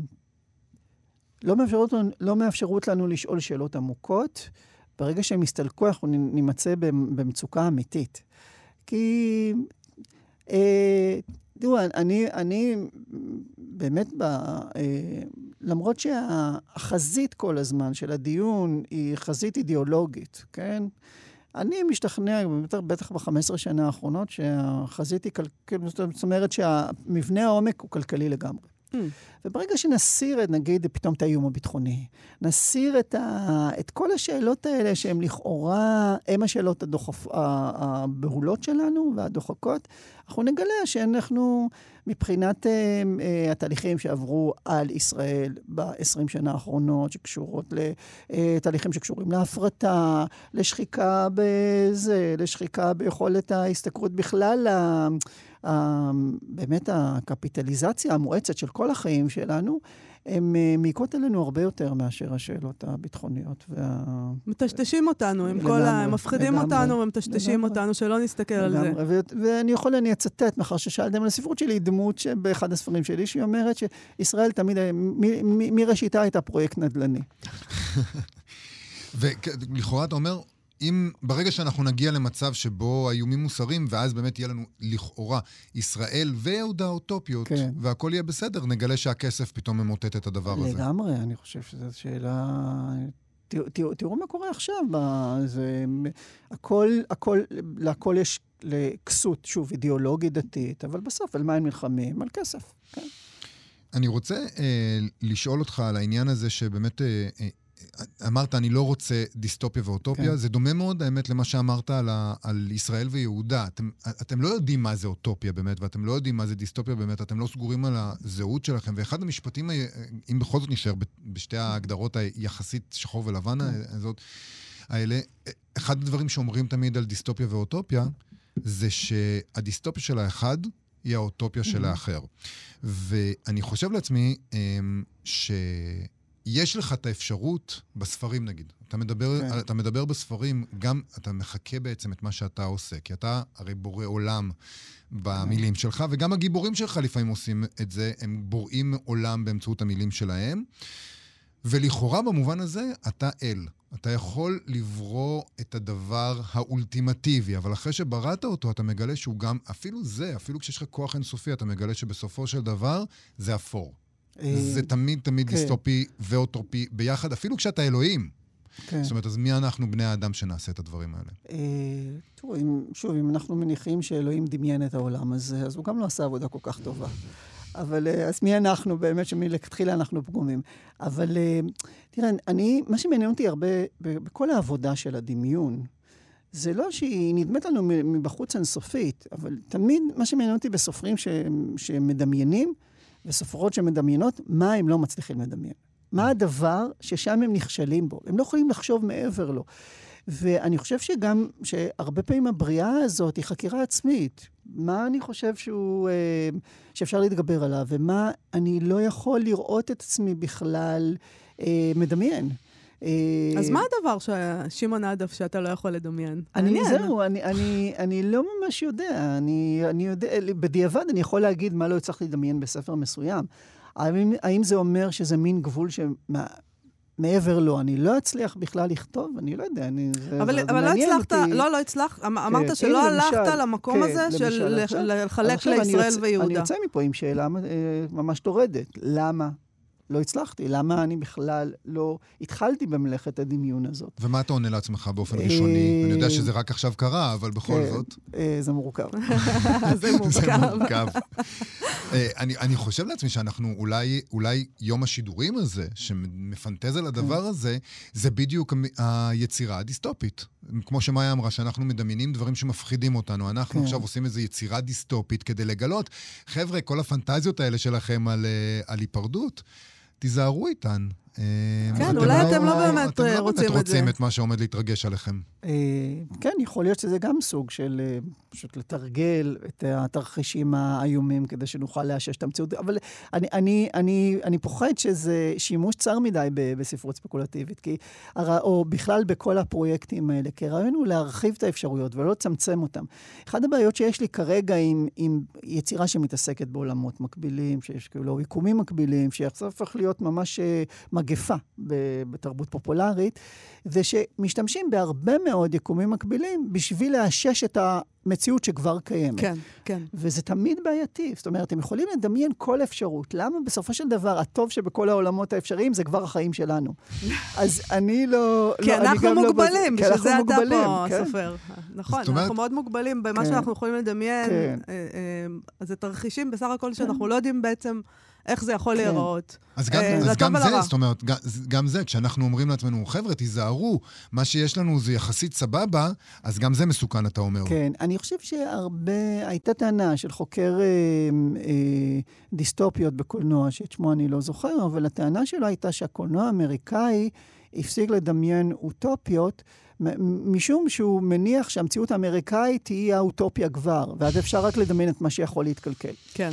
לא, מאפשרות, לא מאפשרות לנו לשאול שאלות עמוקות, ברגע שהם יסתלקו, אנחנו נימצא במצוקה אמיתית. כי... אה, תראו, אני, אני באמת, ב, אה, למרות שהחזית כל הזמן של הדיון היא חזית אידיאולוגית, כן? אני משתכנע, בטח ב-15 שנה האחרונות, שהחזית היא כלכלית, זאת אומרת שהמבנה העומק הוא כלכלי לגמרי. Mm. וברגע שנסיר, את, נגיד, פתאום את האיום הביטחוני, נסיר את, ה, את כל השאלות האלה שהן לכאורה, הן השאלות הדוחפ, הבהולות שלנו והדוחקות, אנחנו נגלה שאנחנו, מבחינת uh, uh, התהליכים שעברו על ישראל ב-20 שנה האחרונות, שקשורות לתהליכים אה, שקשורים להפרטה, לשחיקה בזה, לשחיקה ביכולת ההשתכרות בכלל, באמת הקפיטליזציה המואצת של כל החיים שלנו, הן אה, מעיקות עלינו הרבה יותר מאשר השאלות הביטחוניות. וה... מטשטשים אותנו עם כל ה... הם מפחידים אותנו ומטשטשים אותנו, שלא נסתכל. על זה. ו... ואני יכול, אני אצטט, מאחר ששאלתם על הספרות שלי, דמות שבאחד הספרים שלי, שהיא אומרת שישראל תמיד, מראשיתה הייתה פרויקט נדל"ני. <laughs> ולכאורה אתה אומר, אם ברגע שאנחנו נגיע למצב שבו האיומים מוסרים, ואז באמת יהיה לנו לכאורה ישראל ויהודה אוטופיות, כן. והכל יהיה בסדר, נגלה שהכסף פתאום ממוטט את הדבר לגמרי, הזה. לגמרי, אני חושב שזו שאלה... תראו, תראו, תראו מה קורה עכשיו. זה, הכל, הכל, להכל יש כסות, שוב, אידיאולוגית דתית, אבל בסוף על מה הם נלחמים? על כסף, כן. אני רוצה אה, לשאול אותך על העניין הזה שבאמת אה, אה, אמרת, אני לא רוצה דיסטופיה ואוטופיה, כן. זה דומה מאוד, האמת, למה שאמרת על, ה, על ישראל ויהודה. אתם, אתם לא יודעים מה זה אוטופיה באמת, ואתם לא יודעים מה זה דיסטופיה באמת, אתם לא סגורים על הזהות שלכם. ואחד המשפטים, אם בכל זאת נשאר בשתי ההגדרות היחסית שחור ולבן כן. הזאת, האלה, אחד הדברים שאומרים תמיד על דיסטופיה ואוטופיה, זה שהדיסטופיה של האחד היא האוטופיה של האחר. ואני חושב לעצמי אמ, ש... יש לך את האפשרות בספרים, נגיד. אתה מדבר, כן. אתה מדבר בספרים, גם אתה מחכה בעצם את מה שאתה עושה, כי אתה הרי בורא עולם במילים. שלך, וגם הגיבורים שלך לפעמים עושים את זה, הם בוראים עולם באמצעות המילים שלהם. ולכאורה במובן הזה, אתה אל. אתה יכול לברוא את הדבר האולטימטיבי, אבל אחרי שבראת אותו, אתה מגלה שהוא גם, אפילו זה, אפילו כשיש לך כוח אינסופי, אתה מגלה שבסופו של דבר זה אפור. זה תמיד תמיד כן. דיסטופי ואוטופי ביחד, אפילו כשאתה אלוהים. כן. זאת אומרת, אז מי אנחנו, בני האדם, שנעשה את הדברים האלה? אה, תראו, שוב, אם אנחנו מניחים שאלוהים דמיין את העולם הזה, אז הוא גם לא עשה עבודה כל כך טובה. אבל אה, אז מי אנחנו באמת, שמלכתחילה אנחנו פגומים. אבל אה, תראה, אני, מה שמעניין אותי הרבה, בכל העבודה של הדמיון, זה לא שהיא נדמת לנו מבחוץ אינסופית, אבל תמיד מה שמעניין אותי בסופרים שמדמיינים, וסופרות שמדמיינות מה הם לא מצליחים לדמיין. מה הדבר ששם הם נכשלים בו? הם לא יכולים לחשוב מעבר לו. ואני חושב שגם, שהרבה פעמים הבריאה הזאת היא חקירה עצמית. מה אני חושב שהוא, אה, שאפשר להתגבר עליו, ומה אני לא יכול לראות את עצמי בכלל אה, מדמיין. אה, אז מה הדבר, שמעון עדף, שאתה לא יכול לדמיין? אני, זהו, אני, אני, אני לא ממש יודע. אני, אני יודע, בדיעבד אני יכול להגיד מה לא הצלחתי לדמיין בספר מסוים. האם, האם זה אומר שזה מין גבול ש... מעבר לו, אני לא אצליח בכלל לכתוב, אני לא יודע, אני, זה, אבל, זה, אבל זה לא הצלחת, אותי. לא, לא הצלחת, אמ- כן, אמרת שלא הלכת למשל, למקום כן, הזה של למשל, לחלק לישראל ויהודה. אני יוצא מפה עם שאלה אה, ממש טורדת, למה לא הצלחתי. למה אני בכלל לא התחלתי במלאכת הדמיון הזאת? ומה אתה עונה לעצמך באופן ראשוני? אני יודע שזה רק עכשיו קרה, אבל בכל כן, זאת. אה, <laughs> <laughs> זה מורכב. זה מורכב. אה, אני חושב לעצמי שאנחנו אולי, אולי יום השידורים הזה, שמפנטז על הדבר כן. הזה, זה בדיוק היצירה הדיסטופית. כמו שמאיה אמרה, שאנחנו מדמיינים דברים שמפחידים אותנו. אנחנו כן. עכשיו עושים איזו יצירה דיסטופית כדי לגלות, חבר'ה, כל הפנטזיות האלה שלכם על, אה, על היפרדות, תיזהרו איתן. אה, כן, אולי לא- אתם לא באמת רוצים את זה. אתם לא באמת רוצים את מה שעומד להתרגש עליכם. אה, כן, יכול להיות שזה גם סוג של אה, פשוט לתרגל את התרחישים האיומים כדי שנוכל לאשש את המציאות. אבל אני פוחד שזה שימוש צר מדי בספרות ספקולטיבית, כי, או בכלל בכל הפרויקטים האלה, כי הרעיון הוא להרחיב את האפשרויות ולא לצמצם אותן. אחת הבעיות שיש לי כרגע עם יצירה שמתעסקת בעולמות מקבילים, שיש כאילו יקומים מקבילים, שיחסר הופך להיות ממש מגפה בתרבות פופולרית, זה שמשתמשים בהרבה מאוד יקומים מקבילים בשביל לאשש את המציאות שכבר קיימת. כן, כן. וזה תמיד בעייתי. זאת אומרת, אתם יכולים לדמיין כל אפשרות. למה בסופו של דבר, הטוב שבכל העולמות האפשריים זה כבר החיים שלנו. <laughs> אז אני לא... כי לא, אנחנו לא מוגבלים, בשביל זה אתה פה כן? סופר. נכון, אנחנו אומרת... אנחנו מאוד מוגבלים במה כן. שאנחנו יכולים לדמיין. כן. אה, אה, אז זה תרחישים בסך הכל שאנחנו כן. לא יודעים בעצם... איך זה יכול כן. להיראות. אז גם, אה, אז גם זה, זאת אומרת, גם, גם זה, כשאנחנו אומרים לעצמנו, חבר'ה, תיזהרו, מה שיש לנו זה יחסית סבבה, אז גם זה מסוכן, אתה אומר. כן, אני חושב שהרבה, הייתה טענה של חוקר אה, אה, דיסטופיות בקולנוע, שאת שמו אני לא זוכר, אבל הטענה שלו הייתה שהקולנוע האמריקאי הפסיק לדמיין אוטופיות, משום שהוא מניח שהמציאות האמריקאית תהיה האוטופיה כבר, ואז אפשר רק לדמיין את מה שיכול להתקלקל. כן.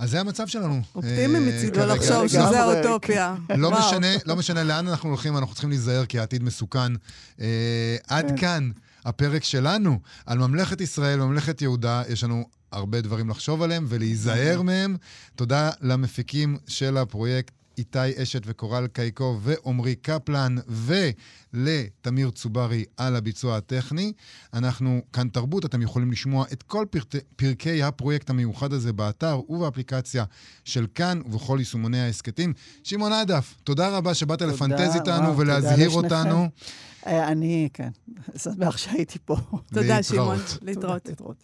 אז זה המצב שלנו. אופטימי אה, מצידו לחשוב שזה האוטופיה. לא משנה, לא משנה לאן אנחנו הולכים, אנחנו צריכים להיזהר, כי העתיד מסוכן. אה, עד כן. כאן הפרק שלנו על ממלכת ישראל, ממלכת יהודה. יש לנו הרבה דברים לחשוב עליהם ולהיזהר נכון. מהם. תודה למפיקים של הפרויקט. איתי אשת וקורל קייקו ועמרי קפלן ולתמיר צוברי על הביצוע הטכני. אנחנו כאן תרבות, אתם יכולים לשמוע את כל פרט, פרקי הפרויקט המיוחד הזה באתר ובאפליקציה של כאן ובכל יישומוני ההסכתים. שמעון עדף, תודה רבה שבאת לפנטז איתנו ולהזהיר אותנו. אה, אני, כן, <laughs> שמח שהייתי פה. <laughs> תודה, שמעון. להתראות.